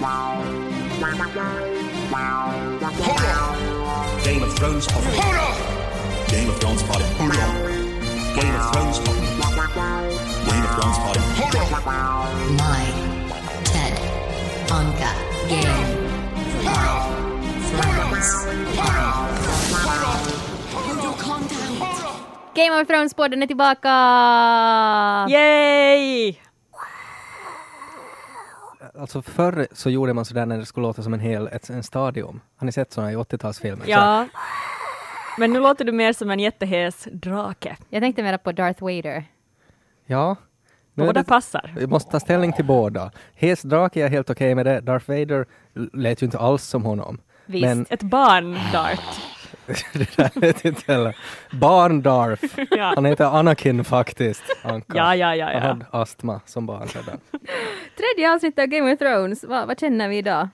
Game of Thrones Potting. Game of Thrones Potting. Game of Thrones Potting. Game of Thrones Potting. My Ted Anka Game of Thrones Game of Thrones-podden är tillbaka! Yay! Alltså förr så gjorde man sådär när det skulle låta som en hel ett, en stadion. Har ni sett sådana i 80-talsfilmer? Så- Ja. Men nu låter du mer som en jättehes drake. Jag tänkte mera på Darth Vader. ja. Nu Båda det- passar. Vi måste ta ställning till båda. Hes drake är helt okej med det. Darth Vader lät ju inte alls som honom. Visst, Men ett barn Dart. Det där vet jag inte heller. Barn Darth. Ja. Han heter Anakin faktiskt. Anka. Ja, ja, ja, Han ja. hade astma som barn redan. Tredje avsnittet av Game of Thrones, vad, vad känner vi idag?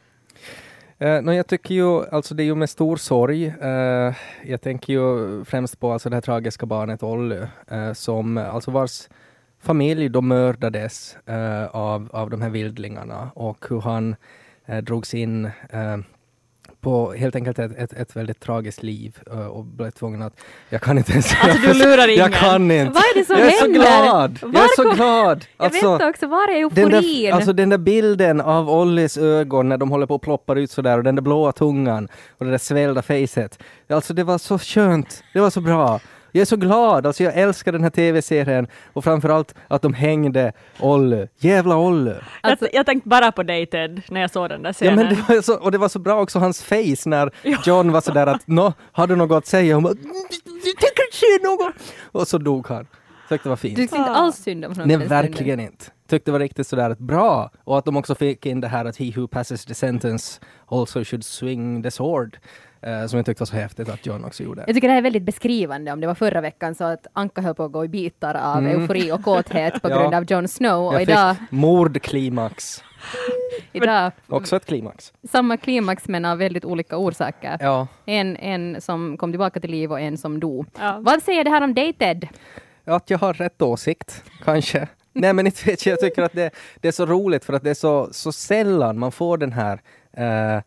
Uh, no, jag tycker ju, alltså det är ju med stor sorg. eh, jag tänker ju främst på alltså det här tragiska barnet Olly, eh, som alltså vars familj då mördades eh, av, av de här vildlingarna och hur han uh, drogs in eh, på helt enkelt ett, ett, ett väldigt tragiskt liv eh, och blev tvungen att... Jag kan inte ens... Alltså, du lurar ingen. Jag kan inte! Vad är det som jag är så händer? glad! Jag är så glad! Jag Alltså- vet också, var är den euforin? där, alltså den där bilden av Ollis ögon när de håller på att ploppa ut sådär och den där blåa tungan och det där svällda facet. Alltså det var så skönt, det var så bra. Jag är så glad, alltså jag älskar den här tv-serien och framförallt att de hängde Olle. Jävla Olle! Alltså- jag, jag tänkte bara på dig Ted, när jag såg den där Ja, scenen. men det var så, och det var så bra också hans face när John var sådär att nå, har du något att säga? Hon bara, jag tänker säga något! Och så dog han. Tyckte det var fint. Du tyckte inte alls synd om honom Nej, verkligen inte. Tyckte det var riktigt sådär att bra. Och att de också fick in det här att he who passes the sentence also should swing the sword. Eh, som jag tyckte var så häftigt att John också gjorde. Jag tycker det här är väldigt beskrivande om det var förra veckan så att Anka höll på att gå i bitar av Mm. eufori och kåthet på Ja. grund av Jon Snow och Jag idag, fick mordklimax. idag Också ett klimax. samma klimax men av väldigt olika orsaker. Ja. En, en som kom tillbaka till liv och en som dog. Ja. Vad säger det här om dig Ted? Att jag har rätt åsikt, kanske. Nej men inte vet jag, jag tycker att det, det är så roligt för att det är så, så sällan man får den här eh,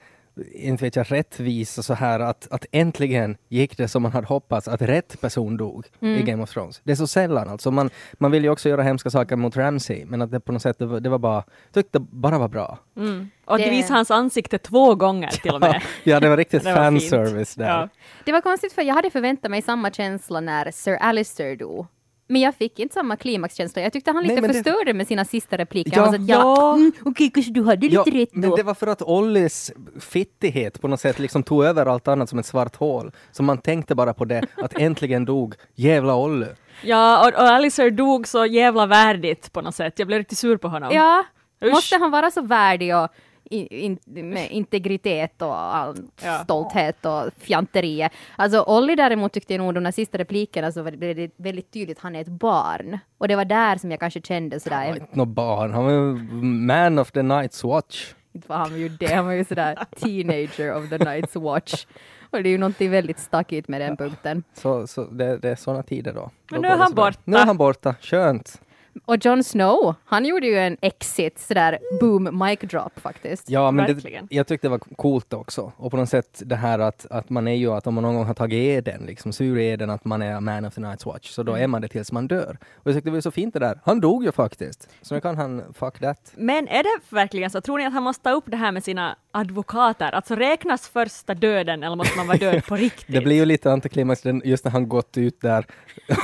inte vet jag, rättvis och så här att, att äntligen gick det som man hade hoppats att rätt person dog i Game of Thrones. Det är så sällan alltså. Man, man vill ju också göra hemska saker mot Ramsay men att det på något sätt, det var, det var bara, tyckte det bara var bra. Mm. Och Det- de visade hans ansikte två gånger till och med. Ja, det var riktigt Det var fint. fanservice där. Ja. Det var konstigt för jag hade förväntat mig samma känsla när Sir Alistair dog. Men jag fick inte samma klimaxkänsla. Jag tyckte han lite Nej, men det- förstörde med sina sista repliker. Ja. Att, ja, Ja. mm, okej, kanske du hade lite rätt men då. det var för att Ollis fittighet på något sätt liksom tog över allt annat som ett svart hål. Så man tänkte bara på det, att äntligen dog jävla Olle. Ja, och, och Alistair dog så jävla värdigt på något sätt. Jag blev riktigt sur på honom. Ja, Usch. måste han vara så värdig och in, med integritet och all Ja. stolthet och fjanteriet. Alltså Olli däremot tyckte jag nog de där sista replikerna så var det väldigt tydligt att han är ett barn. Och det var där som jag kanske kände sådär, Han var inte något barn, han var ju man of the night's watch. inte var han ju det, han var ju sådär teenager of the night's watch. Och det är ju någonting väldigt stackigt med den punkten. Så, så det, det är sådana tider då. Men Då nu är det han borta. Nu är han borta, skönt. Och Jon Snow, han gjorde ju en exit, sådär boom mic drop faktiskt. Ja, men det, jag tyckte det var coolt också. Och på något sätt det här att, att man är ju att om man någon gång har tagit eden, liksom sur eden att man är man of the night's watch, så då Mm. är man det tills man dör. Och jag tyckte det var så fint det där. Han dog ju faktiskt. Så nu kan han fuck that. Men är det verkligen så? Tror ni att han måste ta upp det här med sina advokater? Alltså räknas första döden eller måste man vara död på riktigt? Det blir ju lite antiklimax den- just när han gått ut där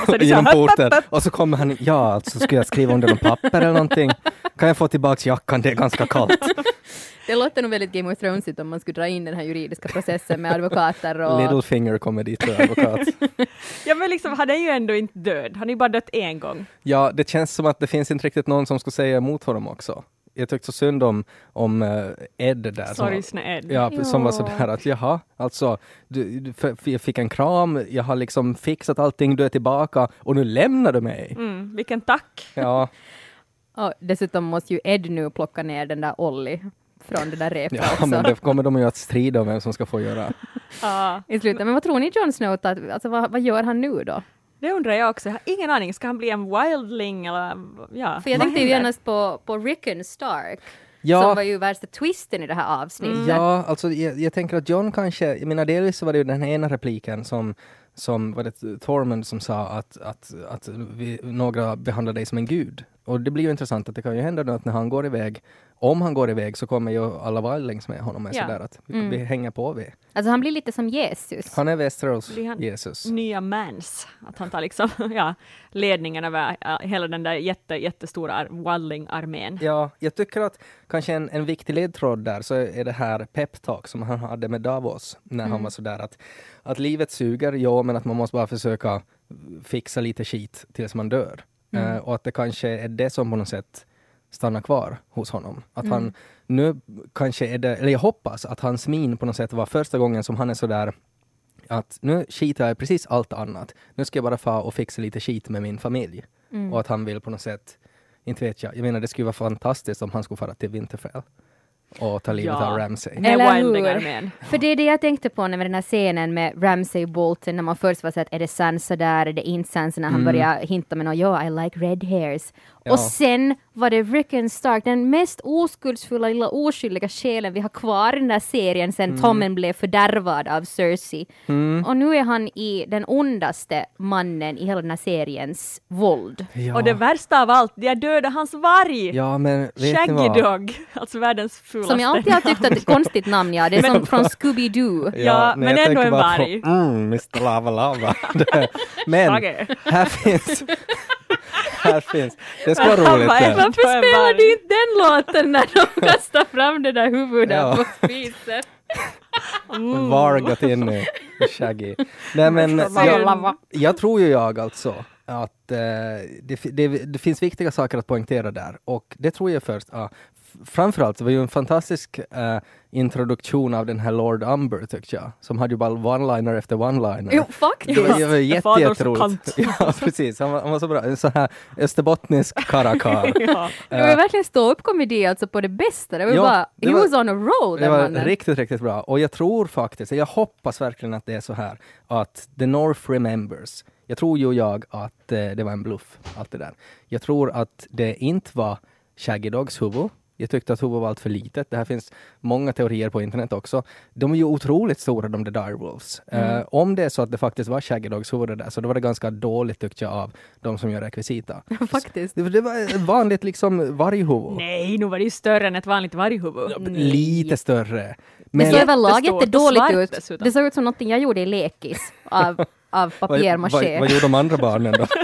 så är så genom porten och så kommer han, ja alltså ska jag skriva under någon papper eller någonting? Kan jag få tillbaks jackan, det är ganska kallt. Det låter nog väldigt Game of Thronesigt om man skulle dra in den här juridiska processen med advokater och... Littlefinger kommer dit och advokat. Ja men liksom, han är ju ändå inte död. Han är ju bara dött en gång. Ja, det känns som att det finns inte riktigt någon som skulle säga emot honom också. Jag tyckte så synd om, om eh, Ed där. som- Sorgsne Ed. Ja, som var sådär att jaha, alltså, du, du, för, för jag fick en kram, jag har liksom fixat allting, du är tillbaka och nu lämnar du mig. Mm, vilken tack. Ja, Och dessutom måste ju Ed nu plocka ner den där Olli från det där repet ja också. men det kommer de ju att strida om vem som ska få göra. Ja, I slutet. Men vad tror ni Jon Snow, att, alltså, vad, vad gör han nu då? Det undrar jag också. Jag har ingen aning. Ska han bli en wildling eller ja? För jag vad tänkte ju genast på, på Rickon Stark. Ja. som var ju värsta twisten i det här avsnittet. Ja, alltså jag, jag tänker att John kanske, jag menar delvis så var det ju den här ena repliken som som var det Thormund som sa att, att, att vi, några behandlar dig som en gud. Och det blir ju intressant att det kan ju hända nu att när han går iväg, om han går iväg så kommer ju alla wildlings med honom. Ja. Sådär att vi, vi hänger på vi. Alltså han blir lite som Jesus. Han är Västerås Jesus. Nya Mans, att han tar liksom ja, ledningen över hela den där jätte, jättestora ar- wildling-armén. Ja, jag tycker att kanske en, en viktig ledtråd där så är det här peptalk som han hade med Davos när han var sådär att, att livet suger, ja, men att man måste bara försöka fixa lite skit tills man dör. Eh, och att det kanske är det som på något sätt stannar kvar hos honom. Att han nu kanske är det, eller jag hoppas att hans min på något sätt var första gången som han är sådär att nu skitar jag i precis allt annat. Nu ska jag bara få och fixa lite skit med min familj. Och att han vill på något sätt, inte vet jag, jag menar det skulle vara fantastiskt om han skulle fara till Winterfell och ta livet Ja. av Ramsay. Eller hur? För det är det jag tänkte på när med den här scenen med Ramsay Bolton när man först var så att är det Sansa där, är det inte Sansa när han börjar hinta med något, ja, I like red hairs. Ja. Och sen var det Rickon Stark, den mest oskuldsfulla lilla oskyldiga själen vi har kvar i den där serien sen Tommen blev fördärvad av Cersei. Och nu är han i den ondaste mannen i hela den här seriens våld. Ja. Och det värsta av allt, de har dödat hans varg! ja, men Shaggy vad? Dog, alltså världens fulaste. Som jag alltid har tyckt att det är ett konstigt namn, ja. Det är som från Scooby-Doo. Ja, nej, men ändå en bara på, varg. Mm, Mr Lava Lava. Men här finns... här finns... Det ska vara roligt. bara. "Varför spelar du inte den låten när de kastar fram det där huvudet Ja. på spisen? Var gått in i Shaggy. Nej men jag, jag tror ju jag alltså att eh, det, det, det finns viktiga saker att poängtera där och det tror jag först. F- framförallt, det var ju en fantastisk eh, introduktion av den här Lord Umber tyckte jag, som hade ju bara one-liner efter one-liner. Jo, faktiskt. Det var, det var jätte, jätteroligt. Ja, precis. Han var, han var så bra. En sån här österbottnisk karakar. ja. Det var ju verkligen stå upp komedi alltså på det bästa. Det var Ja, bara, det he var- was on a roll Det var mannen. riktigt, riktigt bra. Och jag tror faktiskt, jag hoppas verkligen att det är så här att the North remembers. Jag tror ju jag att eh, det var en bluff, allt det där. Jag tror att det inte var Shaggy Dogs huvud. Jag tyckte att huvudet var allt för litet. Det här finns många teorier på internet också. De är ju otroligt stora de där Direwolves. Eh, om det är så att det faktiskt var Shaggy Dogs huvud det där, så då var det ganska dåligt tyckte jag av de som gör rekvisita. Faktiskt. Det, det var ett vanligt liksom varghuvud. Nej, nu var det ju större än ett vanligt varghuvud. Lite större. Det Men- såg överlag jättedåligt svart ut. dessutom. Det såg ut som någonting jag gjorde i lekis av, av Vad, papier-maché. vad, vad gjorde de andra barnen då?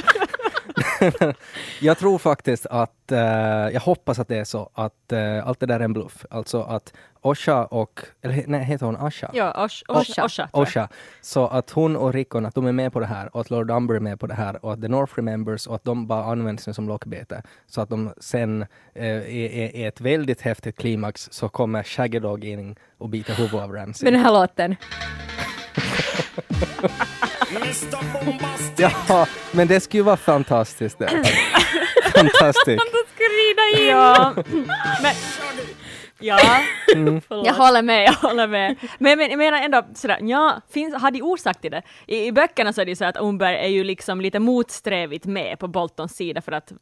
jag tror faktiskt att, eh, jag hoppas att det är så att eh, allt det där är en bluff. Alltså att Osha och, eller nej, heter hon Asha? Ja, Osh, Osha. Osha. Osha. Så att hon och Rickon, att de är med på det här och att Lord Umber är med på det här och att The North remembers och att de bara används nu som lockbete. Så att de sen eh, är, är ett väldigt häftigt klimax så kommer Shaggy Dog in och biter huvudet av Ramsay. Med den här låten. Ja, men det skulle ju vara fantastiskt det. Fantastiskt. Skrida in! Ja, men... Ja, Förlåt. Jag håller med. Jag håller med. Men, men jag menar ändå sådär, ja, finns, har de orsak till det? I, I böckerna så är det ju så att Umber är ju liksom lite motsträvigt med på Boltons sida för att,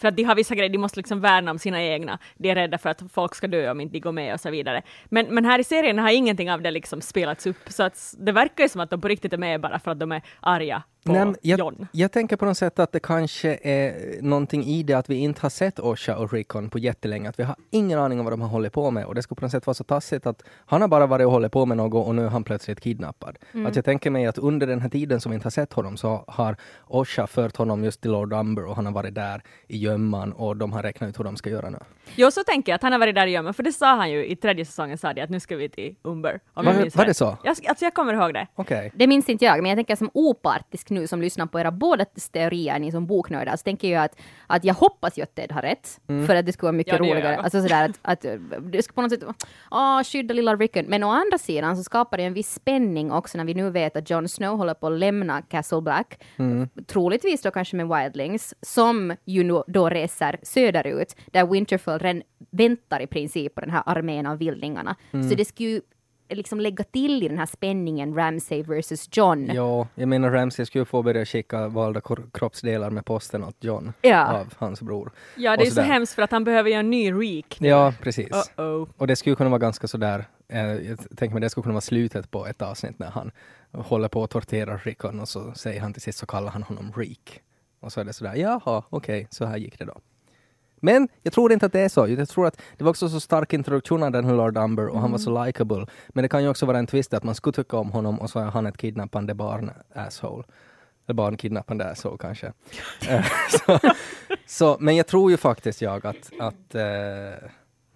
för att de har vissa grejer, de måste liksom värna om sina egna. De är rädda för att folk ska dö om inte de går med och så vidare. Men, men här i serien har ingenting av det liksom spelats upp, så att det verkar ju som att de på riktigt är med bara för att de är arga på Nej, jag, John. jag tänker på något sätt att det kanske är någonting i det att vi inte har sett Osha och Rickon på jättelänge. Att vi har ingen aning om vad de har hållit på med. Och det skulle på något sätt vara så taskigt att han har bara varit och hållit på med något och nu är han plötsligt kidnappad. Mm. Att jag tänker mig att under den här tiden som vi inte har sett honom så har Osha fört honom just till Lord Umber och han har varit där i gömman och de har räknat ut hur de ska göra nu. Jo, så tänker jag att han har varit där i gömmen, för det sa han ju i tredje säsongen, sa de att nu ska vi till Umber. Om Var- jag minns var det så? Jag, alltså jag kommer ihåg det. Okej. Det minns inte jag, men jag tänker som opartisk nu som lyssnar på era båda teorier, ni som boknördar, så tänker jag att, att jag hoppas ju att Ted har rätt, för att det skulle vara mycket Ja, roligare. jag. Alltså sådär att, att det skulle på något sätt, åh, skydda lilla Rickon. Men å andra sidan så skapar det en viss spänning också när vi nu vet att Jon Snow håller på att lämna Castle Black, troligtvis då kanske med Wildlings, som ju nu då reser söderut, där Winterfell väntar i princip på den här armén av vildingarna. Så det skulle ju liksom lägga till i den här spänningen Ramsay versus John. Ja, jag menar Ramsey skulle få börja skicka valda kroppsdelar med posten åt John Ja. av hans bror. Ja, det är så hemskt för att han behöver göra en ny reek. Ja, precis. Uh-oh. Och det skulle kunna vara ganska sådär, eh, jag tänker mig det skulle kunna vara slutet på ett avsnitt när han håller på att tortera Rickon och så säger han till sist så kallar han honom Reek. Och så är det sådär, jaha, okej, så här gick det då. Men jag tror inte att det är så. Jag tror att det var också så stark introduktion av den här Lord Umber och han var så likable. Men det kan ju också vara en twist att man skulle tycka om honom och så är han ett kidnappande barn asshole. Eller barnkidnappande asshole kanske. Eh, så, så, men jag tror ju faktiskt jag att, att eh,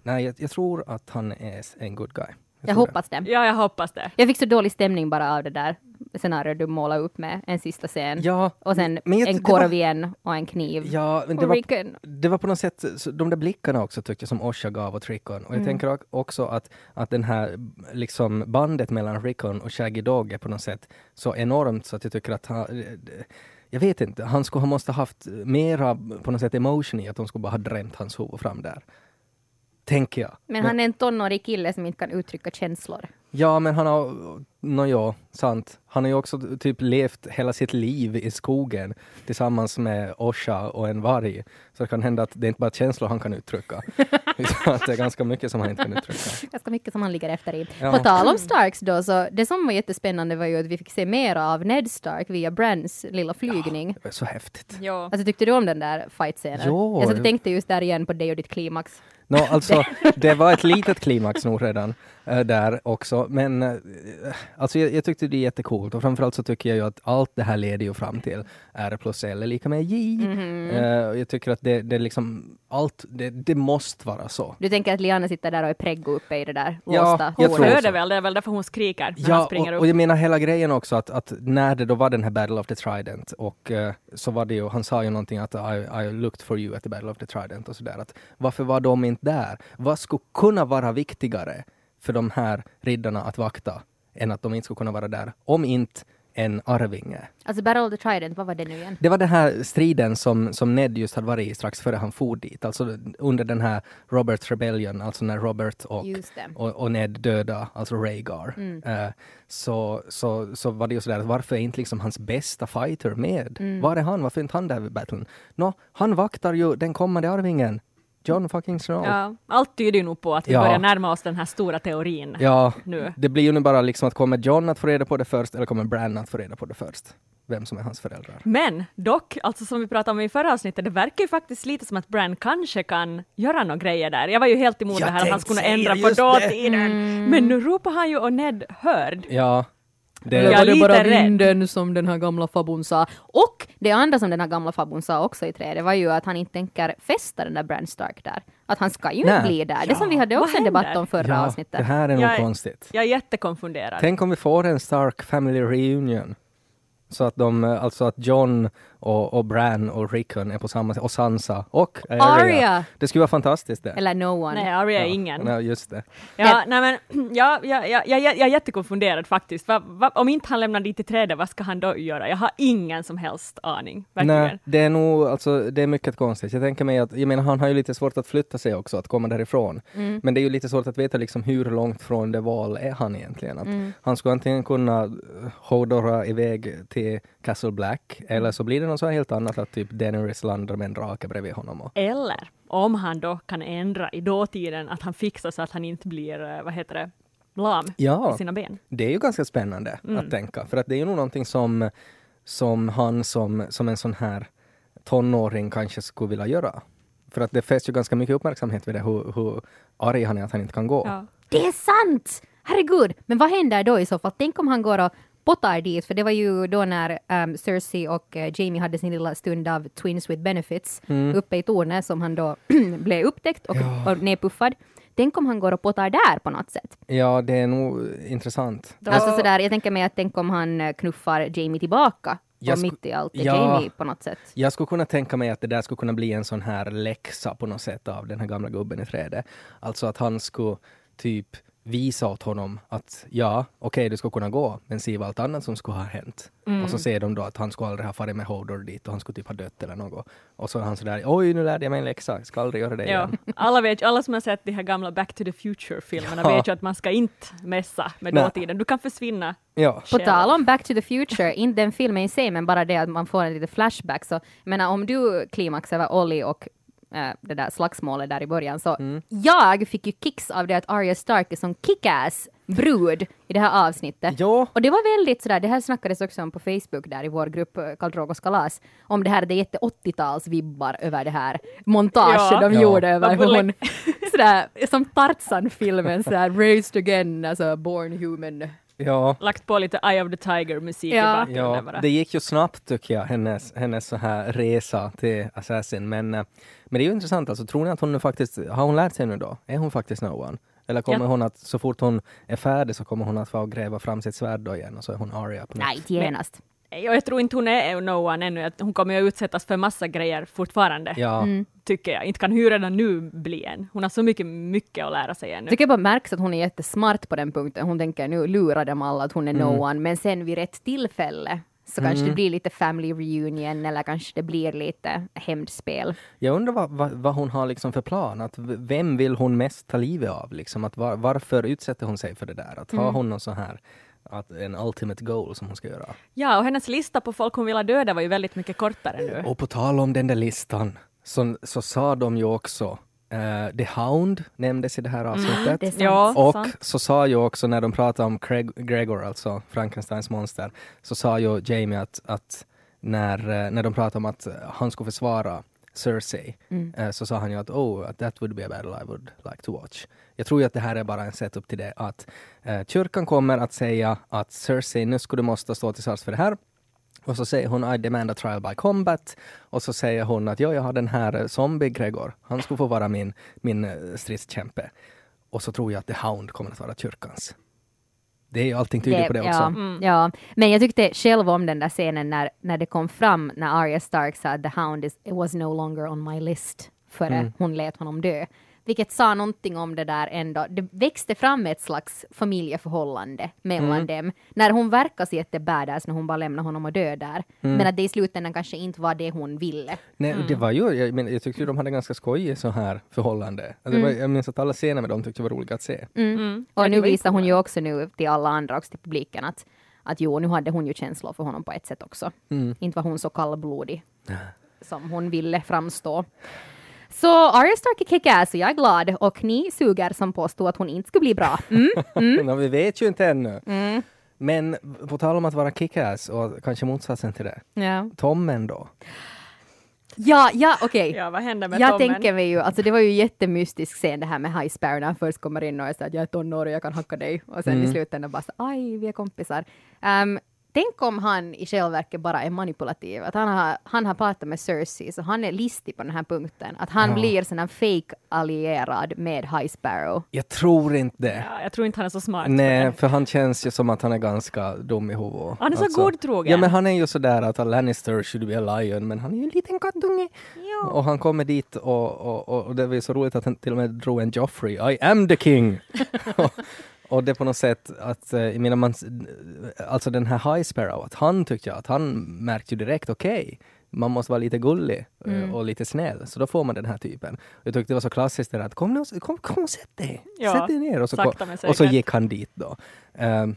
nej, jag, jag tror att han är en good guy. Jag det. hoppas det. Ja, jag hoppas det. Jag fick så dålig stämning bara av det där scenariot du målade upp med en sista scen. Ja, Och sen jag- en korv var- igen och en kniv. Ja, men det och var, det var på något sätt, så de där blickarna också tyckte jag som Osha gav åt Rickon. Och jag tänker o- också att, att den här liksom bandet mellan Rickon och Shaggy Dog är på något sätt så enormt så att jag tycker att han, jag vet inte, han skulle ha måste haft mera på något sätt emotion i att de skulle bara ha drämt hans huvud fram där. Tänker jag. Men han är en tonårig kille som inte kan uttrycka känslor. Ja, men han har, nå ja, sant. Han har ju också typ levt hela sitt liv i skogen tillsammans med Osha och en varg. Så det kan hända att det är inte bara känslor han kan uttrycka. utan att det är ganska mycket som han inte kan uttrycka. Ganska mycket som han ligger efter i. Ja. På tal om Starks då, så det som var jättespännande var ju att vi fick se mer av Ned Stark via Brans lilla flygning. Det var så häftigt. Ja. Alltså tyckte du om den där fight-scenen? Jo, jag jo. tänkte just där igen på dig och ditt klimax. Nå, alltså, det var ett litet klimax nog redan där också. Men eh, alltså, jag, jag tyckte det är jättecoolt och framförallt så tycker jag ju att allt det här leder ju fram till R plus L är lika med J. Eh, och jag tycker att det, det är liksom allt, det, det måste vara så. Du tänker att Liana sitter där och är preggo uppe i det där Ja, låsta jag Hon tror hålet? så. föder väl, det är väl därför hon skriker när han Ja, springer och, upp. och jag menar hela grejen också att, att när det då var den här Battle of the Trident och eh, så var det ju, han sa ju någonting att I, I looked for you at the Battle of the Trident och sådär. Att varför var de inte där? Vad skulle kunna vara viktigare för de här riddarna att vakta än att de inte skulle kunna vara där? Om inte en arvinge. Alltså Battle of the Trident, vad var det nu igen? Det var den här striden som, som Ned just hade varit i strax före han for dit. Alltså under den här Roberts Rebellion, alltså när Robert och, och, och Ned döda, alltså Rhaegar. Eh, så, så, så var det ju sådär, varför är inte liksom hans bästa fighter med? Var är han? Varför är inte han där vid battlen? Nå, han vaktar ju den kommande arvingen. John fucking Snow. Ja, allt tyder ju nog på att vi Ja. börjar närma oss den här stora teorin Ja, nu. det blir ju nu bara liksom att kommer John att få reda på det först eller kommer Bran att få reda på det först? Vem som är hans föräldrar. Men dock, alltså som vi pratade om i förra avsnittet, det verkar ju faktiskt lite som att Bran kanske kan göra några grejer där. Jag var ju helt emot Jag det här att han skulle ändra på dåtiden. Men nu ropar han ju och Ned hörd. Ja. Det, Jag är lite rädd. vinden som den här gamla fabon sa. Och det andra som den här gamla fabon sa också i trädet var ju att han inte tänker fästa den där Bran Stark där. Att han ska ju Nej. inte bli där. Det som vi hade också en debatt om förra ja, avsnittet. det här är nog Jag konstigt. Jag är jättekonfunderad. Tänk om vi får en Stark Family Reunion. Så att de, alltså att John och, och Bran och Rickon är på samma och Sansa och Arya. Arya! Det skulle vara fantastiskt det. Eller no one. Nej, Arya är Ja, ingen. Nej, just det. Ja, nej men, ja, ja, ja, ja, jag är jättekonfunderad faktiskt. Va, va, om inte han lämnar dit i trädet, vad ska han då göra? Jag har ingen som helst aning. Verkligen. Nej, det är nog, alltså det är mycket konstigt. Jag tänker mig att, jag menar han har ju lite svårt att flytta sig också, att komma därifrån. Mm. Men det är ju lite svårt att veta liksom hur långt från det val är han egentligen. Att Mm. Han skulle antingen kunna eh, hodora iväg till Castle Black, eller så blir det något så helt annat, att typ Daenerys landar med en drake bredvid honom. Och, Eller om han då kan ändra i dåtiden, att han fixar så att han inte blir, eh, vad heter det, lam Ja. i sina ben. Det är ju ganska spännande Mm. att tänka, för att det är ju nog någonting som, som han som, som en sån här tonåring kanske skulle vilja göra. För att det fästs ju ganska mycket uppmärksamhet vid det, hur, hur arg han är att han inte kan gå. Ja. Det är sant! Herregud! Men vad händer då i så fall? Tänk om han går och pottar dit, för det var ju då när um, Cersei och eh, Jamie hade sin lilla stund av Twins with Benefits uppe i tornet som han då blev upptäckt och, och nedpuffad. Tänk om han går och pottar där på något sätt. Ja, det är nog intressant. Alltså sådär, jag tänker mig att tänk om han eh, knuffar Jamie tillbaka Jag och mitt i allt är Ja. Jamie på något sätt. Jag skulle kunna tänka mig att det där skulle kunna bli en sån här läxa på något sätt av den här gamla gubben i trädet. Alltså att han skulle typ visa åt honom att ja, okej du ska kunna gå, men se vad allt annat som skulle ha hänt. Och så ser de då att han skulle aldrig ha farit med Hodor dit och han skulle typ ha dött eller något. Och så är han sådär, oj nu lärde jag mig en läxa, ska aldrig göra det Ja, igen. alla, vet, alla som har sett de här gamla Back to the Future-filmerna Ja. vet ju att man ska inte messa med Nej. dåtiden. Du kan försvinna. Ja, På tal om Back to the Future, inte den filmen i sig, men bara det att man får en liten flashback. Så, jag menar, om du klimaxar över Ollie och eh, det där slagsmålet där i början, så Mm. jag fick ju kicks av det att Arya Stark är som kickass brud i det här avsnittet. Ja. Och det var väldigt sådär, det här snackades också om på Facebook där i vår grupp eh, Karl Drogos kalas, om det här, det är jätte 80-talsvibbar över det här montaget Ja. de Ja. gjorde över hur hon, sådär, som Tarzan-filmen, sådär raised again, alltså born human. Ja. Lagt på lite Eye of the Tiger-musik Ja. i bakgrunden Ja, bara. det gick ju snabbt tycker jag, hennes, hennes så här resa till Assassin. Men, eh, men det är ju intressant, alltså, tror ni att hon nu faktiskt, har hon lärt sig nu då? Är hon faktiskt no one? Eller kommer Ja. hon att, så fort hon är färdig så kommer hon att få gräva fram sitt svärd då igen och så är hon Arya på nytt? Nej, inte genast. Och jag tror inte hon är no one ännu. att Hon kommer ju utsättas för massa grejer fortfarande. Ja, Mm. Tycker jag. Inte kan ju redan nu bli en. Hon har så mycket, mycket att lära sig ännu. Jag tycker bara märks att hon är jättesmart på den punkten. Hon tänker nu lura dem alla att hon är no one, men sen vid rätt tillfälle så kanske det blir lite family reunion eller kanske det blir lite hämndspel. jag undrar vad, vad, vad hon har liksom för plan. Att vem vill hon mest ta livet av? Liksom? Att var, varför utsätter hon sig för det där? Att har hon någon så här, att en ultimate goal som hon ska göra? Ja, och hennes lista på folk hon vill ha döda var ju väldigt mycket kortare nu. Och på tal om den där listan så, så sa de ju också eh, The Hound nämndes i det här avsnittet. Det är sant. Ja, Och sant. så sa ju också när de pratade om Craig, Gregor, alltså Frankensteins monster, så sa ju Jamie att, att när, eh, när de pratade om att han skulle försvara Cersei, eh, så sa han ju att oh, that would be a battle I would like to watch. Jag tror ju att det här är bara en setup till det att eh, kyrkan kommer att säga att Cersei, nu skulle du måste stå till svars för det här. Och så säger hon I demand a trial by combat. Och så säger hon att ja, jag har den här eh, zombie Gregor. Han skulle få vara min, min eh, stridskämpe. Och så tror jag att The Hound kommer att vara kyrkans. Det är ju allting tyder på det också. Ja, ja, men jag tyckte själv om den där scenen när, när det kom fram när Arya Stark sa att the hound is, it was no longer on my list före Mm. hon lät honom dö. Vilket sa någonting om det där ändå. Det växte fram ett slags familjeförhållande mellan Mm. dem. När hon verkar så jättebadass när hon bara lämnar honom och dö där. Mm. Men att det i slutändan kanske inte var det hon ville. Nej, det var ju, jag, men, jag tyckte ju de hade ganska skojigt så här förhållande. Alltså, var, jag minns att alla scener med dem tyckte jag var roliga att se. Mm. Och Ja, nu visar hon ju också nu till alla andra, också till publiken, att, att jo, nu hade hon ju känslor för honom på ett sätt också. Mm. Inte var hon så kallblodig som hon ville framstå. Så Arya Stark är kick-ass och jag är glad och ni suger som påstod att hon inte skulle bli bra. Mm. Nå, vi vet ju inte ännu. Men på tal om att vara kickass och kanske motsatsen till det. Ja, Tommen då? ja, ja okej. Ja, vad händer med Jag Tommen? tänker mig ju, alltså det var ju jättemystisk scen det här med High Sparrow när han först kommer in och är så att jag är tonåring, jag kan hacka dig. Och sen i slutändan bara så aj, vi är kompisar. Ehm, tänk om han i själva verket bara är manipulativ, att han har, han har pratat med Cersei, så han är listig på den här punkten. Att han Ja. blir sån här fake allierad med High Sparrow. Jag tror inte det. Ja, jag tror inte han är så smart. för Nej, det. för han känns ju som att han är ganska dum i huvudet. Han är så godtrogen. Ja, men han är ju sådär att Lannister should be a lion, men han är ju en liten kattunge. Och han kommer dit och, och, och, och det var ju så roligt att han till och med drog en Joffrey. I am the king! och, det på något sätt att, eh, jag menar man, alltså den här High Sparrow, att han tyckte jag att han märkte ju direkt, okej, man måste vara lite gullig eh, och lite snäll, så då får man den här typen. Jag tyckte det var så klassiskt där att kom, kom, kom och sätt dig, Ja, sätt dig ner. Och så, och så gick han dit då. Ehm,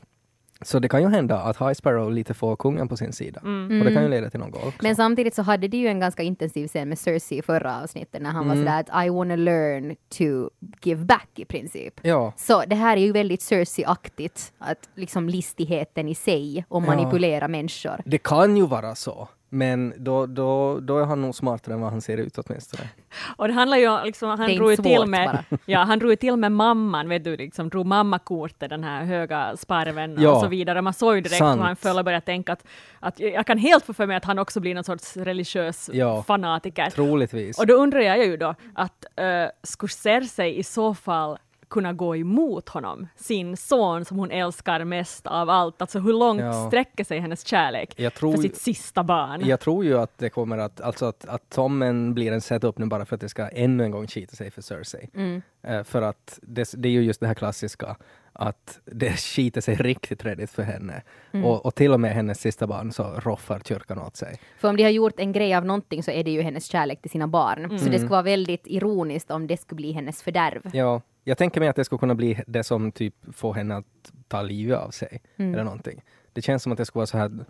så det kan ju hända att High Sparrow lite får kungen på sin sida. Mm. Och det kan ju leda till något också. Men samtidigt så hade de ju en ganska intensiv scen med Cersei i förra avsnittet när han Mm. var sådär att I wanna learn to give back i princip. Ja, Så det här är ju väldigt Cersei-aktigt, att liksom listigheten i sig och Ja. manipulera människor. det kan ju vara så. Men då, då, då är han nog smartare än vad han ser ut åtminstone. Och det handlar ju om, liksom, han drog ju till med, ja, han drog till med mamman, vet du, liksom drog mammakortet, den här höga sparven Ja, och så vidare. Man såg ju direkt sant. hur han föll och började tänka att, att jag kan helt få för mig att han också blir någon sorts religiös Ja. fanatiker. Troligtvis. Och då undrar jag ju då att uh, skulle Cersei i så fall kunna gå emot honom, sin son som hon älskar mest av allt. Alltså hur långt Ja. sträcker sig hennes kärlek Jag tror för sitt sista barn? Jag tror ju att det kommer att, alltså att, att Tommen blir en setup nu bara för att det ska ännu en gång skita sig för Cersei. Mm. Eh, för att det, det är ju just det här klassiska att det skiter sig riktigt redigt för henne. Mm. Och, och till och med hennes sista barn så roffar kyrkan åt sig. För om de har gjort en grej av någonting så är det ju hennes kärlek till sina barn. Så det skulle vara väldigt ironiskt om det skulle bli hennes fördärv. Ja, jag tänker mig att det skulle kunna bli det som typ får henne att ta livet av sig. Mm. Eller någonting. Det känns som att det skulle vara så här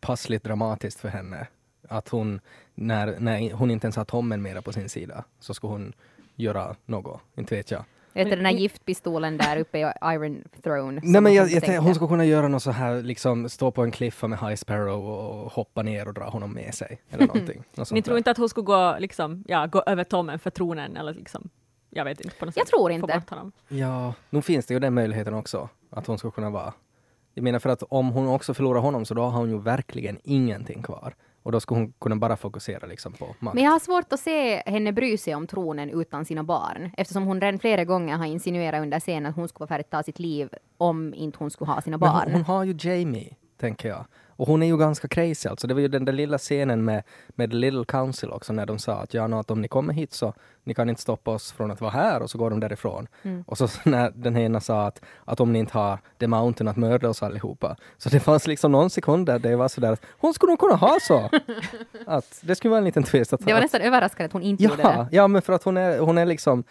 passligt dramatiskt för henne. Att hon, när, när hon inte ens har Tommen mera på sin sida, så ska hon göra något. Inte vet jag. Vet du den här giftpistolen där uppe i Iron Throne? Nej men jag, hon jag hon skulle kunna göra något så här, liksom stå på en kliffa med High Sparrow och hoppa ner och dra honom med sig. Eller någonting. Något Ni tror där. inte att hon skulle gå, liksom, ja, gå över tommen för tronen eller liksom, jag vet inte, på något Jag sätt tror få inte. bort honom. Ja, nu finns det ju den möjligheten också. Att hon skulle kunna vara. Jag menar för att om hon också förlorar honom så då har hon ju verkligen ingenting kvar. Och då skulle hon kunna bara fokusera liksom på makt. Men jag har svårt att se henne bry sig om tronen utan sina barn. Eftersom hon redan flera gånger har insinuerat under scenen att hon skulle vara färdig att ta sitt liv om inte hon skulle ha sina Men barn. hon, hon har ju Jamie, tänker jag. Och hon är ju ganska crazy alltså. Det var ju den där lilla scenen med, med The Little Council också när de sa att ja, nå, att om ni kommer hit så ni kan inte stoppa oss från att vara här och så går de därifrån. Mm. Och så när den ena sa att, att om ni inte har The Mountain att mörda oss allihopa. Så det fanns liksom någon sekund där det var sådär att hon skulle nog kunna ha så. att det skulle vara en liten twist. Att, Det var nästan överraskande att hon inte gjorde ja, det. ja, men för att hon är, hon är liksom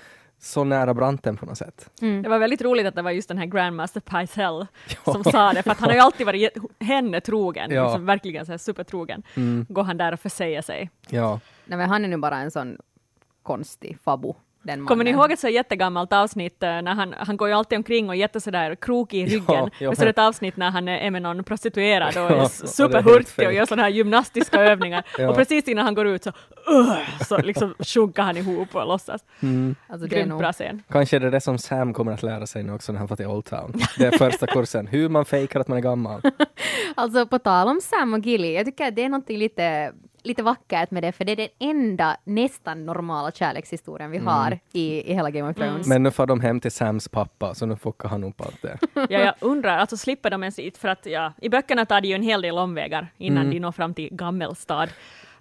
så nära branten på något sätt. Mm. Det var väldigt roligt att det var just den här Grandmaster Pycelle som sa det, för att han har ju alltid varit henne trogen, Ja. liksom verkligen så här supertrogen. Mm, Går han där och försäger sig. ja. Nej, men han är nu bara en sån konstig fabo. Den mannen. Kommer ni ihåg ett så jättegammalt avsnitt eh, när han, han går ju alltid omkring och är jätte sådär krokig i ryggen. ja, och så är det men- ett avsnitt när han är med någon prostituerad och Ja, är superhurtig och gör sådana här gymnastiska övningar. Ja. Och precis innan han går ut så, uh, så liksom sjunker han ihop och låtsas. Mm. Alltså, det är Grymt nog, bra scen. Kanske är det det som Sam kommer att lära sig nu också när han får till Old Town. Det är första kursen, hur man fejkar att man är gammal. alltså på tal om Sam och Gilly, jag tycker att det är någonting lite, lite vackert med det, för det är den enda nästan normala kärlekshistorien vi har i, i hela Game of Thrones. Mm. Men nu får de hem till Sams pappa, så nu fuckar han upp allt det. Ja, jag undrar, alltså slipper de ens hit? För att ja, i böckerna tar det ju en hel del omvägar innan de når fram till Gammelstad.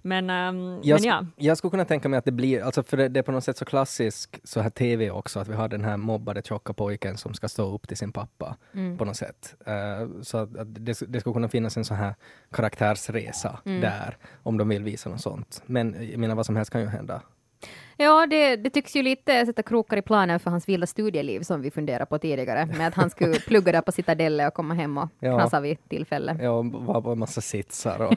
Men, Mm. Jag, men ja, jag skulle kunna tänka mig att det blir, alltså för det, det är på något sätt så klassisk så här TV också, att vi har den här mobbade tjocka pojken som ska stå upp till sin pappa på något sätt. Eh, så att, att det, det skulle kunna finnas en sån här karaktärsresa där, om de vill visa något sånt. Men jag menar vad som helst kan ju hända. Ja, det, det tycks ju lite sätta krokar i planen för hans vilda studieliv som vi funderade på tidigare, med att han skulle plugga där på Citadelle och komma hem och Ja. knasa vid tillfälle. Ja, och vara på en massa sitsar och.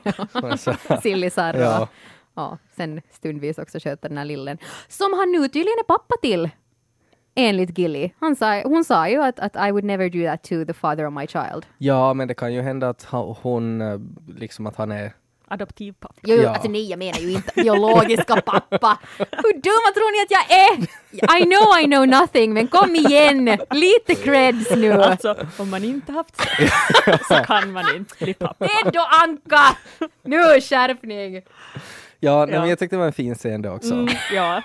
Sillisar och Ja. ja, sen stundvis också sköta den här lillen. Som han nu tydligen är pappa till. Enligt Gilly. Han sa, hon sa ju att, att I would never do that to the father of my child. Ja, men det kan ju hända att hon, eh, liksom att han är adoptivpappa. Jo, Ja. alltså nej, jag menar ju inte biologiska pappa. Hur dumma tror ni att jag är? I know I know nothing, men kom igen! Lite creds nu! Alltså, om man inte haft sex så kan man inte bli pappa. Eddo Anka! Nu skärpning! Ja, nej, Ja. men jag tyckte det var en fin scen det också. Mm, ja.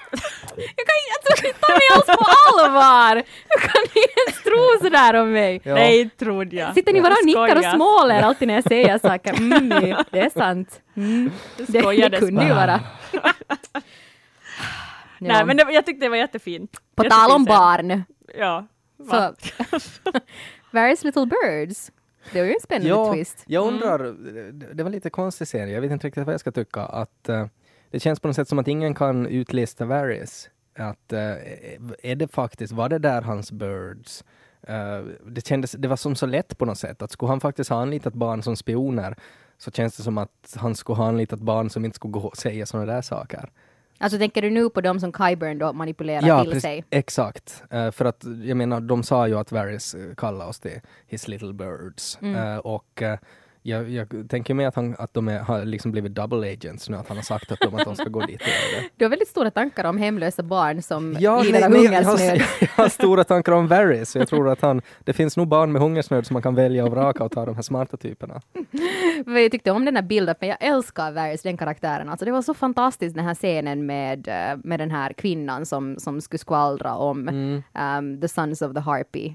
Jag kan inte jag ta mig alls på allvar! Hur kan ni ens tro sådär om mig? Ja. Nej, trodde jag. Sitter ni bara och nickar och småler alltid när jag säger saker? Mm, nej, det är sant. Mm. Det, det kunde ju vara. Nej, men det, jag tyckte det var jättefint. På Jättefin tal om barn, Ja. så... va? Various Little Birds. Det var ju en spännande Ja, twist. jag undrar, det- det var lite konstig serie, jag vet inte riktigt vad jag ska tycka, att eh, det känns på något sätt som att ingen kan utlista Varys. Att, eh, är det faktiskt, var det där hans birds? Eh, det, kändes, det var som så lätt på något sätt, att skulle han faktiskt ha anlitat barn som spioner så känns det som att han skulle ha anlitat barn som inte skulle gå och säga sådana där saker. Alltså tänker du nu på dem som Kyburn då manipulerar till precis, sig? exakt. Eh, för att jag menar, de sa ju att Varys uh, kallar oss det his little birds. Mm. Eh, och eh, jag, jag tänker mig att, han, att de är, har liksom blivit double agents nu, att han har sagt att de, att de ska gå dit och göra det. Du har väldigt stora tankar om hemlösa barn som Ja, lider nej, av nej, jag, har, hungersnöd. jag har stora tankar om Varys. Jag tror att han, det finns nog barn med hungersnöd som man kan välja och vraka och ta de här smarta typerna. Jag tyckte om den här bilden, men jag älskar Varys, den karaktären. Alltså det var så fantastiskt den här scenen med, eh, med den här kvinnan som, som skulle skvallra om Mm. um, The Sons of the Harpy.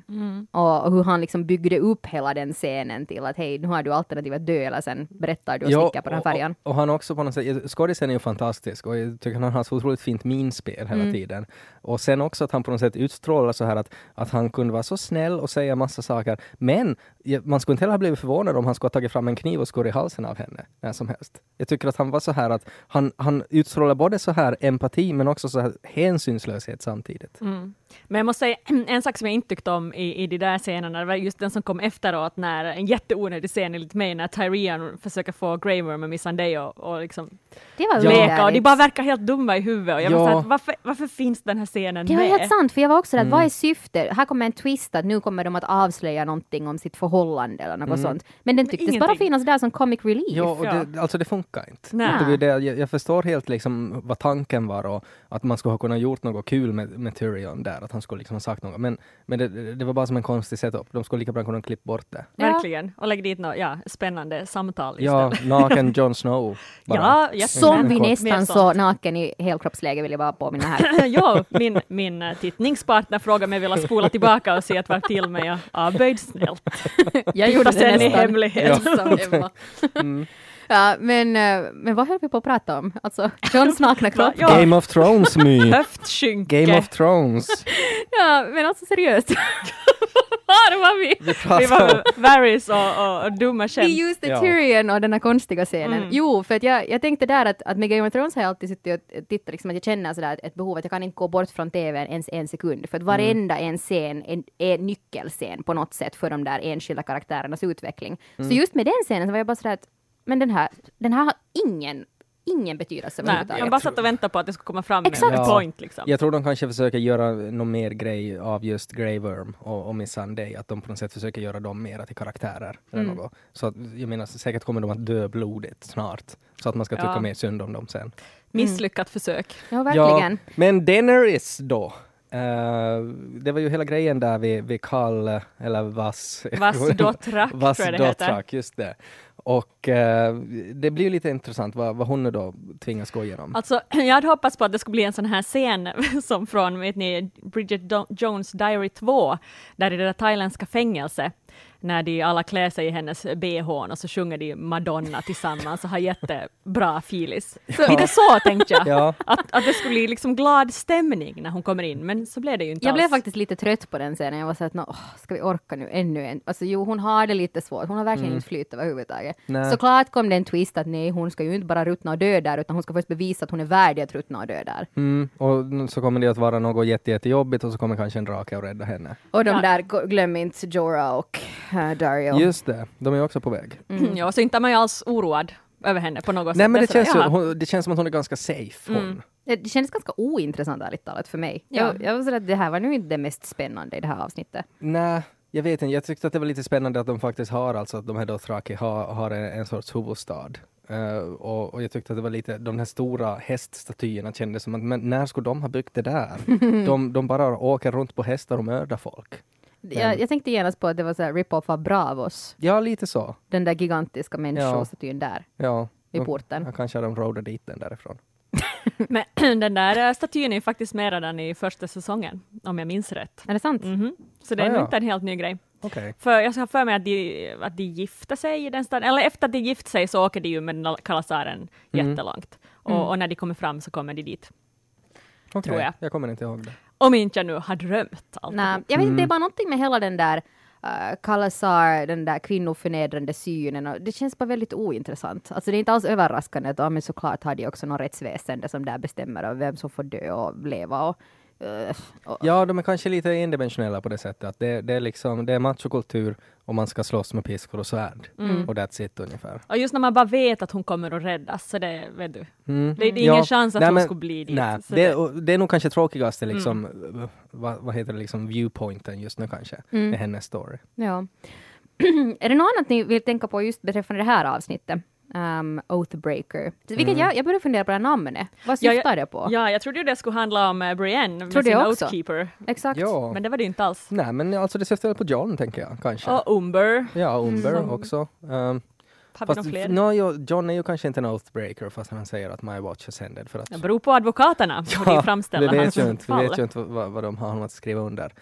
Och, och hur han liksom byggde upp hela den scenen till att hej, nu har du alternativet dö eller sen berättar du och sticker på den här färjan. Och, och han också på något sätt, skådisen är ju fantastisk och jag tycker han har så otroligt fint minspel hela Mm. tiden. Och sen också att han på något sätt utstrålar så här att, att han kunde vara så snäll och säga massa saker. Men ja, man skulle inte heller ha blivit förvånad om han skulle ha tagit fram en kniv och skurit i halsen av henne när som helst. Jag tycker att han var så här att han, han utstrålar både så här empati men också så här hänsynslöshet samtidigt. Mm. Men jag måste säga, en sak som jag inte tyckte om i, i de där scenerna, det var just den som kom efteråt, när en jätteonödig scen enligt mig, när Tyrion försöker få Grey Worm och Missandei och, och liksom Det var leka, och de bara verkar helt dumma i huvudet. Och jag Ja. var så här, varför, varför finns den här scenen Det var med? helt sant, för jag var också där, Mm. vad är syftet? Här kommer en twist att nu kommer de att avslöja någonting om sitt förhållande eller något sånt. Men den tycktes bara ingenting. finnas där som comic relief. Ja, och Ja. det, alltså det funkar inte. Nej. Det är det, jag, jag förstår helt liksom vad tanken var och att man skulle ha kunnat gjort något kul med, med Tyrion där, att han skulle liksom ha sagt något. Men, men det, det var bara som en konstig setup. De skulle lika bra kunna klippa bort det. Ja. Verkligen. Och lägg dit något ja, spännande samtal Ja, istället. naken Jon Snow. bara. Ja, jätte- Som vi nästan så naken i helkroppsläge vill jag bara påminna här. jo, min, min eh, tittningspartner frågade mig om jag ville spola tillbaka och se att var till mig. Jag avböjde snällt. Jag gjorde Titta sen det i nästan. hemlighet. Som Emma. Ja, men, eh, men vad höll vi på att prata om? Alltså, Johns nakna kropp. Ja. Game of Thrones my. Höftskynke. Game of Thrones. Ja, men alltså seriöst. Var var vi? Vi Vi var Varys och, och, och dumma skämt. är just det Ja. Tyrion och den här konstiga scenen. Mm. Jo, för att jag, jag tänkte där att, att med Game of Thrones har jag alltid suttit och tittat, liksom, att jag känner sådär ett, behov att jag kan inte gå bort från TVn ens en sekund. För att varenda en scen är, är nyckelscen på något sätt för de där enskilda karaktärernas utveckling. Så just med den scenen så var jag bara sådär att men den här, den här har ingen, ingen betydelse Nej, jag bara satt och väntade på att det skulle komma fram Exakt. en Ja. point. Liksom. Jag tror de kanske försöker göra någon mer grej av just Grey Worm och, och Miss Sunday, att de på något sätt försöker göra dem mera till karaktärer. Eller Mm. något. Så att, jag menar, säkert kommer de att dö blodigt snart, så att man ska tycka Ja. mer synd om dem sen. Misslyckat försök. Ja, verkligen. Ja, men Daenerys då? Eh, det var ju hela grejen där vid, vid Karl, eller Vass... Vass Dothrak, Vass tror jag det heter. Just det. Och eh, det blir ju lite intressant vad, vad hon nu då tvingas gå igenom. Alltså, jag hade hoppats på att det skulle bli en sån här scen som från, vet ni, Bridget Do- Jones Diary 2, där i det där thailändska fängelset, när de alla klär sig i hennes bh och så sjunger de Madonna tillsammans och har jättebra filis. Så lite så tänkte jag, Ja. att, att det skulle bli liksom glad stämning när hon kommer in, men så blev det ju inte Jag blev alls. faktiskt lite trött på den scenen. Jag var så att, nå, åh, ska vi orka nu ännu en? Alltså jo, hon har det lite svårt. Hon har verkligen inte flyt överhuvudtaget. Nej. Såklart kom det en twist att nej, hon ska ju inte bara ruttna och dö där, utan hon ska först bevisa att hon är värdig att ruttna och dö där. Mm, och så kommer det att vara något jätte, jättejobbigt och så kommer kanske en drake och rädda henne. Och de Ja. där, glöm inte Jorah och uh, Dario. Just det, de är också på väg. Mm. Ja, så inte är man ju alls oroad över henne på något Nej sätt. men det sådär, känns, jaha. hon, det känns som att hon är ganska safe. Hon. Mm. Det, det kändes ganska ointressant ärligt talat för mig. Ja. Jag, jag var sådär att det här var nu inte det mest spännande i det här avsnittet. Nej, jag vet inte. Jag tyckte att det var lite spännande att de faktiskt har, alltså att de här Dothraki har, har en, en sorts huvudstad. Eh, och, och jag tyckte att det var lite, de här stora häststatyerna kändes som att, men när skulle de ha byggt det där? de, de bara åker runt på hästar och mördar folk. Jag, jag tänkte genast på att det var så här rip-off av Bravos, Ja, lite så. den där gigantiska människostatyn där Ja. vid De- porten. Ja, kanske de roadat dit den därifrån. Men den där eh, statyn är faktiskt med redan i första säsongen, om jag minns rätt. Är det sant? Mhm. Så det är Ah, nog ja. inte en helt ny grej. Okej. För jag har för mig att de, att de gifte sig i den staden, eller efter att de gift sig så åker de ju med kalasaren Mm. jättelångt. Och, och när de kommer fram så kommer de dit. Okej, Tror jag. Jag kommer inte ihåg det. Om inte jag nu har drömt allt. Nej, jag vet inte, det är bara någonting med hela den där uh, Kalasar, den där kvinnoförnedrande synen. Och det känns bara väldigt ointressant. Alltså det är inte alls överraskande att ja, men såklart har de också något rättsväsende som där bestämmer vem som får dö och leva. Och, Ja, de är kanske lite endimensionella på det sättet att det, det är liksom, det är machokultur och man ska slåss med piskor och svärd. Mm. Och that's it ungefär. Och just när man bara vet att hon kommer att räddas, så det, vet du. Mm. Det, det är ingen chans att nej, hon men- skulle bli dit. Nej, Så det, det- det är nog kanske tråkigaste liksom, vad, vad heter det, liksom viewpointen just nu kanske, Mm. med hennes story. ja. är det något annat ni vill tänka på just beträffande det här avsnittet? Um, Oathbreaker. Vilket jag, jag började fundera på det här namnet. Vad Ja, syftar jag- det på? Ja, jag trodde ju det skulle handla om uh, Brienne med Trodde sin jag också. Oathkeeper. Exakt. Ja. Men det var det inte alls. Nej, men alltså det syftar väl på John, tänker jag, kanske. Och Umber. Ja, Umber Mm. också. Um, Har vi fast, några fler? no, jo, John är ju kanske inte en oathbreaker fast han säger att my watch has ended. För att, Det beror på advokaterna hur de framställer vi vet hans ju inte, vi fall. vet ju inte vad, vad de har att skriva under.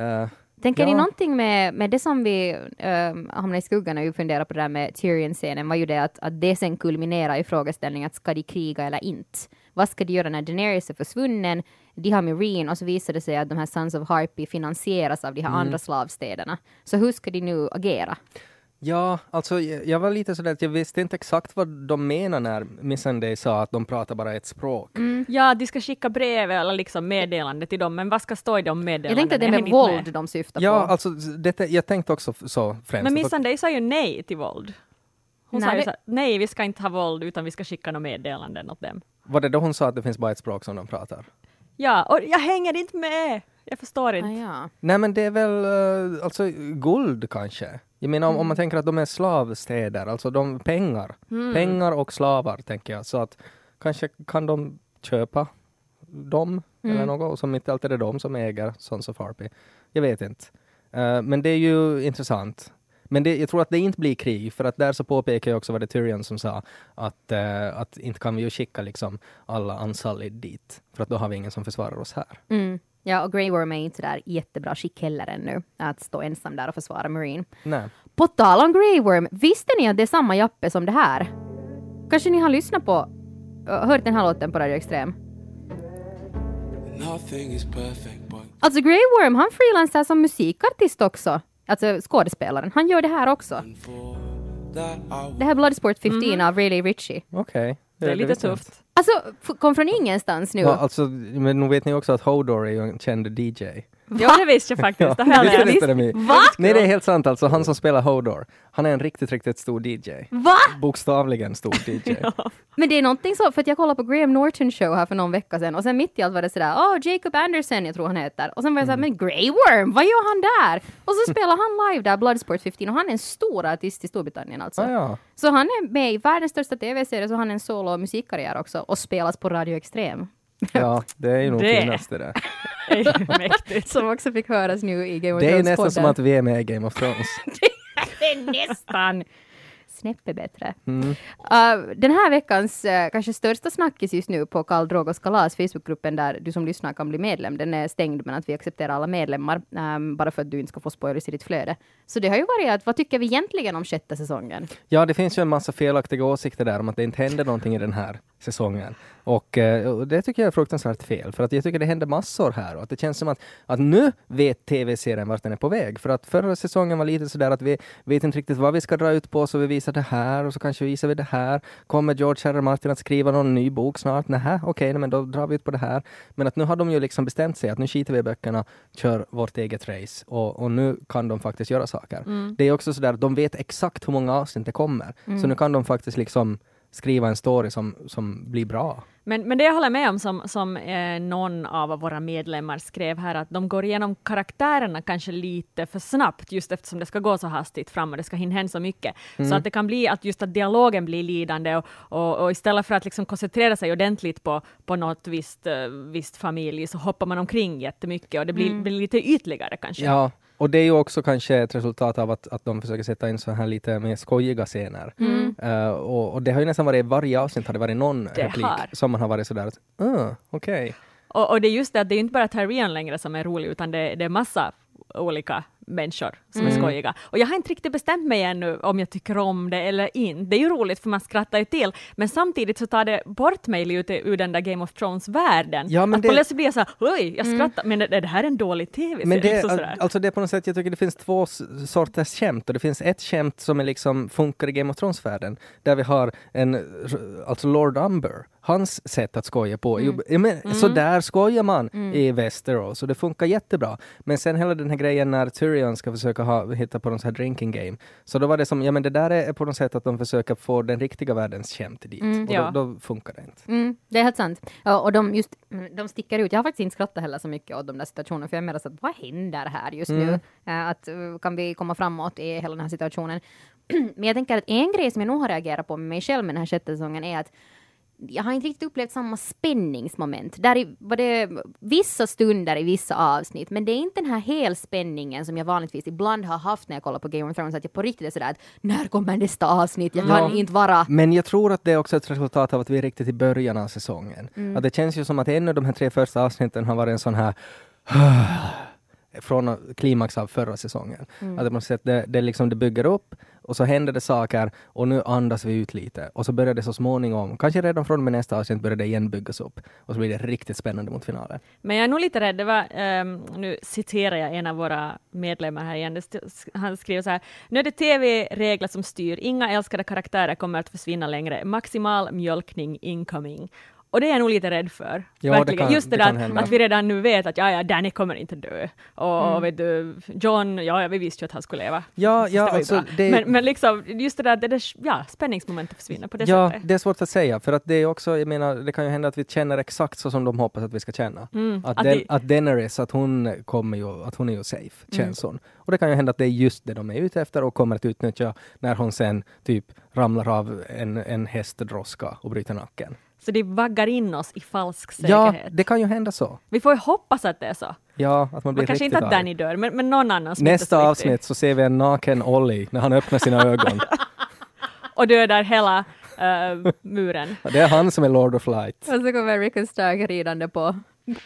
Uh, Tänker ni Ja. någonting med, med det som vi um, hamnade i skuggan när vi funderade på det där med Tyrion-scenen var ju det att, att det sen kulminerar i frågeställningen att ska de kriga eller inte? Vad ska de göra när Daenerys är försvunnen? De har Meereen och så visar det sig att de här Sons of Harpy finansieras av de Mm. här andra slavstäderna. Så hur ska de nu agera? Ja, alltså jag jag var lite sådär att jag visste inte exakt vad de menar när Missandei sa att de pratar bara ett språk. Ja, de ska skicka brev eller liksom meddelande till dem, men vad ska stå i de Jag meddelandena? tänkte att det är med våld de syftar Ja, på. alltså detta, jag tänkte också så främst. Men att- Missandei sa ju nej till våld. Hon Nej, sa ju det- så nej vi ska inte ha våld utan vi ska skicka några meddelanden åt dem. Var det då hon sa att det finns bara ett språk som de pratar? Ja, och jag hänger inte med! Jag förstår Ah, inte. ja. Nej men det är väl eh, alltså guld kanske. Jag menar om, om Mm. man tänker att de är slavstäder, alltså de pengar. Mm. Pengar och slavar tänker jag. Så att kanske kan de köpa dem Mm. eller något som inte alltid är de som äger Sons of Harpy. Jag vet inte. Eh, men det är ju intressant. Men det, jag tror att det inte blir krig, för att där så påpekar jag också vad det Tyrion som sa att, eh, att inte kan vi ju skicka liksom alla Ansalid dit, för att då har vi ingen som försvarar oss här. Mm. Ja, och Grey Worm är inte där jättebra skick heller ännu. Att stå ensam där och försvara Marine. Nej. På tal om Grey Worm, visste ni att det är samma Jappe som det här? Kanske ni har lyssnat på, hört den här låten på Radio Extrem? Nothing is perfect, but Alltså Grey Worm, han freelansar som musikartist också. Alltså skådespelaren. Han gör det här också. Det här är Bloodsport 15 av Ray Ritchie. Okej. Det är lite inte. tufft. Alltså, kom från ingenstans nu. Ja, alltså, men nu vet ni också att Hodor är ju en känd DJ. Ja, det visste jag faktiskt. Det jag Visste inte? Va? Nej, det är helt sant alltså. Han som spelar Hodor, han är en riktigt, riktigt stor DJ. Va? Bokstavligen stor DJ. Men det är någonting så, för att jag kollade på Graham Norton show här för någon vecka sedan och sen mitt i allt var det sådär, åh, Jacob Anderson, jag tror han heter. Och sen var jag såhär, men Grey Worm, vad gör han där? Och så spelar han live där, Bloodsport 15, och han är en stor artist i Storbritannien alltså. Ah, ja. Så han är med i världens största tv-serie, så han har en solo och musikkarriär också, och spelas på Radio Extrem. Ja, det är ju nog Det. finaste det. Det är ju mäktigt. Som också fick höras nu i Game of Det är Thrones nästan som att vi är med i Game of Thrones. Det är nästan snäppet bättre. Mm. Uh, den här veckans uh, kanske största snackis just nu på Karl Drogos kalas, Facebookgruppen där du som lyssnar kan bli medlem. Den är stängd men att vi accepterar alla medlemmar um, bara för att du inte ska få spoilers i ditt flöde. Så det har ju varit att vad tycker vi egentligen om sjätte säsongen? Ja, det finns ju en massa felaktiga åsikter där om att det inte händer någonting i den här säsongen. Och, eh, och det tycker jag är fruktansvärt fel, för att jag tycker det händer massor här och att det känns som att, att nu vet tv-serien vart den är på väg. För att förra säsongen var lite sådär att vi vet inte riktigt vad vi ska dra ut på, så vi visar det här och så kanske visar vi det här. Kommer George R. R. Martin att skriva någon ny bok snart? Nähä, okej, nej, men då drar vi ut på det här. Men att nu har de ju liksom bestämt sig att nu skiter vi i böckerna, kör vårt eget race och, och nu kan de faktiskt göra saker. Det är också sådär att de vet exakt hur många avsnitt det kommer. Så nu kan de faktiskt liksom skriva en story som, som blir bra. Men, men det jag håller med om, som, som eh, någon av våra medlemmar skrev här, att de går igenom karaktärerna kanske lite för snabbt, just eftersom det ska gå så hastigt fram och det ska hinna hända så mycket. Så att det kan bli att just att dialogen blir lidande och, och, och istället för att liksom koncentrera sig ordentligt på, på något visst, uh, visst familj så hoppar man omkring jättemycket och det blir, blir lite ytligare kanske. Ja, och det är ju också kanske ett resultat av att, att de försöker sätta in så här lite mer skojiga scener. Eh, och, och det har ju nästan varit, i varje avsnitt har det varit någon Det replik har. som man har varit sådär att, uh, okej. Och, och det är just det att det är inte bara Tyrion längre som är rolig, utan det, det är massa olika människor som är skojiga. Och jag har inte riktigt bestämt mig ännu om jag tycker om det eller inte. Det är ju roligt för man skrattar ju till, men samtidigt så tar det bort mig lite ur den där Game of Thrones-världen. Ja, men att det- plötsligt blir jag så här, oj, jag skrattar, men är det här en dålig tv-serie? Men det, Liksom alltså det är på något sätt, jag tycker det finns två sorters skämt och det finns ett skämt som är liksom funkar i Game of Thrones-världen där vi har en, alltså Lord Umber, hans sätt att skoja på. Mm. Jo, men, Så där skojar man i Westeros och det funkar jättebra. Men sen hela den här grejen när Tyrion ska försöka ha, hitta på någon sån här drinking game. Så då var det som, ja men det där är på något sätt att de försöker få den riktiga världens skämt dit. och ja. då, då funkar det inte. Mm, det är helt sant. Ja, och de, just, mm, de sticker ut. Jag har faktiskt inte skrattat heller så mycket åt de där situationerna, för jag menar så att vad händer här just nu? Eh, Att, eh, kan vi komma framåt i hela den här situationen? Men jag tänker att en grej som jag nog har reagerat på med mig själv med den här sjätte säsongen är att jag har inte riktigt upplevt samma spänningsmoment. Där var det vissa stunder i vissa avsnitt, men det är inte den här helspänningen som jag vanligtvis ibland har haft när jag kollar på Game of Thrones, att jag på riktigt är sådär att när kommer nästa avsnitt? Jag kan inte vara... Men jag tror att det är också ett resultat av att vi är riktigt i början av säsongen. Att det känns ju som att en av de här tre första avsnitten har varit en sån här från klimax av förra säsongen. Att det, måste, det, det, liksom, det bygger upp och så händer det saker och nu andas vi ut lite. Och så börjar det så småningom, kanske redan från och med nästa avsnitt börjar det igen byggas upp. Och så blir det riktigt spännande mot finalen. Men jag är nog lite rädd, det var, ehm, nu citerar jag en av våra medlemmar här igen, han skriver så här, nu är det tv-regler som styr, inga älskade karaktärer kommer att försvinna längre, maximal mjölkning incoming. Och det är jag nog lite rädd för. Ja, det Verkligen. kan- Just det, det där att vi redan nu vet att ja, ja, Danny kommer inte dö. Och vet du, John, ja, ja, vi visste ju att han skulle leva. Ja, ja, det alltså, det- men, men liksom, just det där, det där ja, spänningsmomentet försvinner på det Ja, sättet. det är svårt att säga för att det är också, jag menar, det kan ju hända att vi känner exakt så som de hoppas att vi ska känna. att, Mm, att den, det- att Daenerys, att hon kommer ju, att hon är ju safe, Mm. känns hon. Och det kan ju hända att det är just det de är ute efter och kommer att utnyttja när hon sen typ ramlar av en, en hästdroska och bryter nacken. Så de vaggar in oss i falsk Ja, säkerhet. det kan ju hända så. Vi får ju hoppas att det är så. Ja, att man blir Men kanske riktigt inte att. Danny dör, men, men någon annan smittas Nästa riktigt. avsnitt så ser vi en naken Ollie när han öppnar sina ögon. Och dödar hela eh, muren. Det är han som är Lord of Light. Och så kommer Rickon Stark ridande på.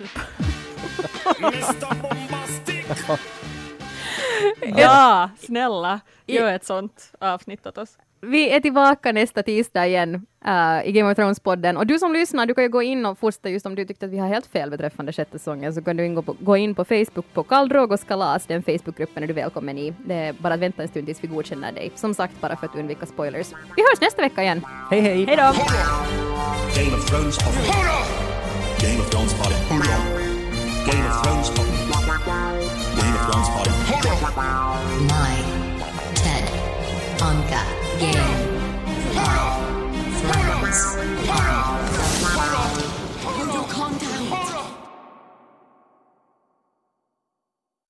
Ja, snälla, gör ett sånt avsnitt åt oss. Vi är tillbaka nästa tisdag igen eh, i Game of Thrones-podden. Och du som lyssnar, du kan ju gå in och fortsätta just om du tyckte att vi har helt fel beträffande sjätte säsongen, så kan du gå, på, gå in på Facebook på Karl Drogos kalas, den Facebookgruppen är du välkommen i. Det är bara att vänta en stund tills vi godkänner dig. Som sagt, bara för att undvika spoilers. Vi hörs nästa vecka igen. Hej hej! Hej då! Game of Thrones Pod. Game of Thrones Pod. Game of Thrones Pod. Game of Thrones Pod. My TED Anka Game of Thrones.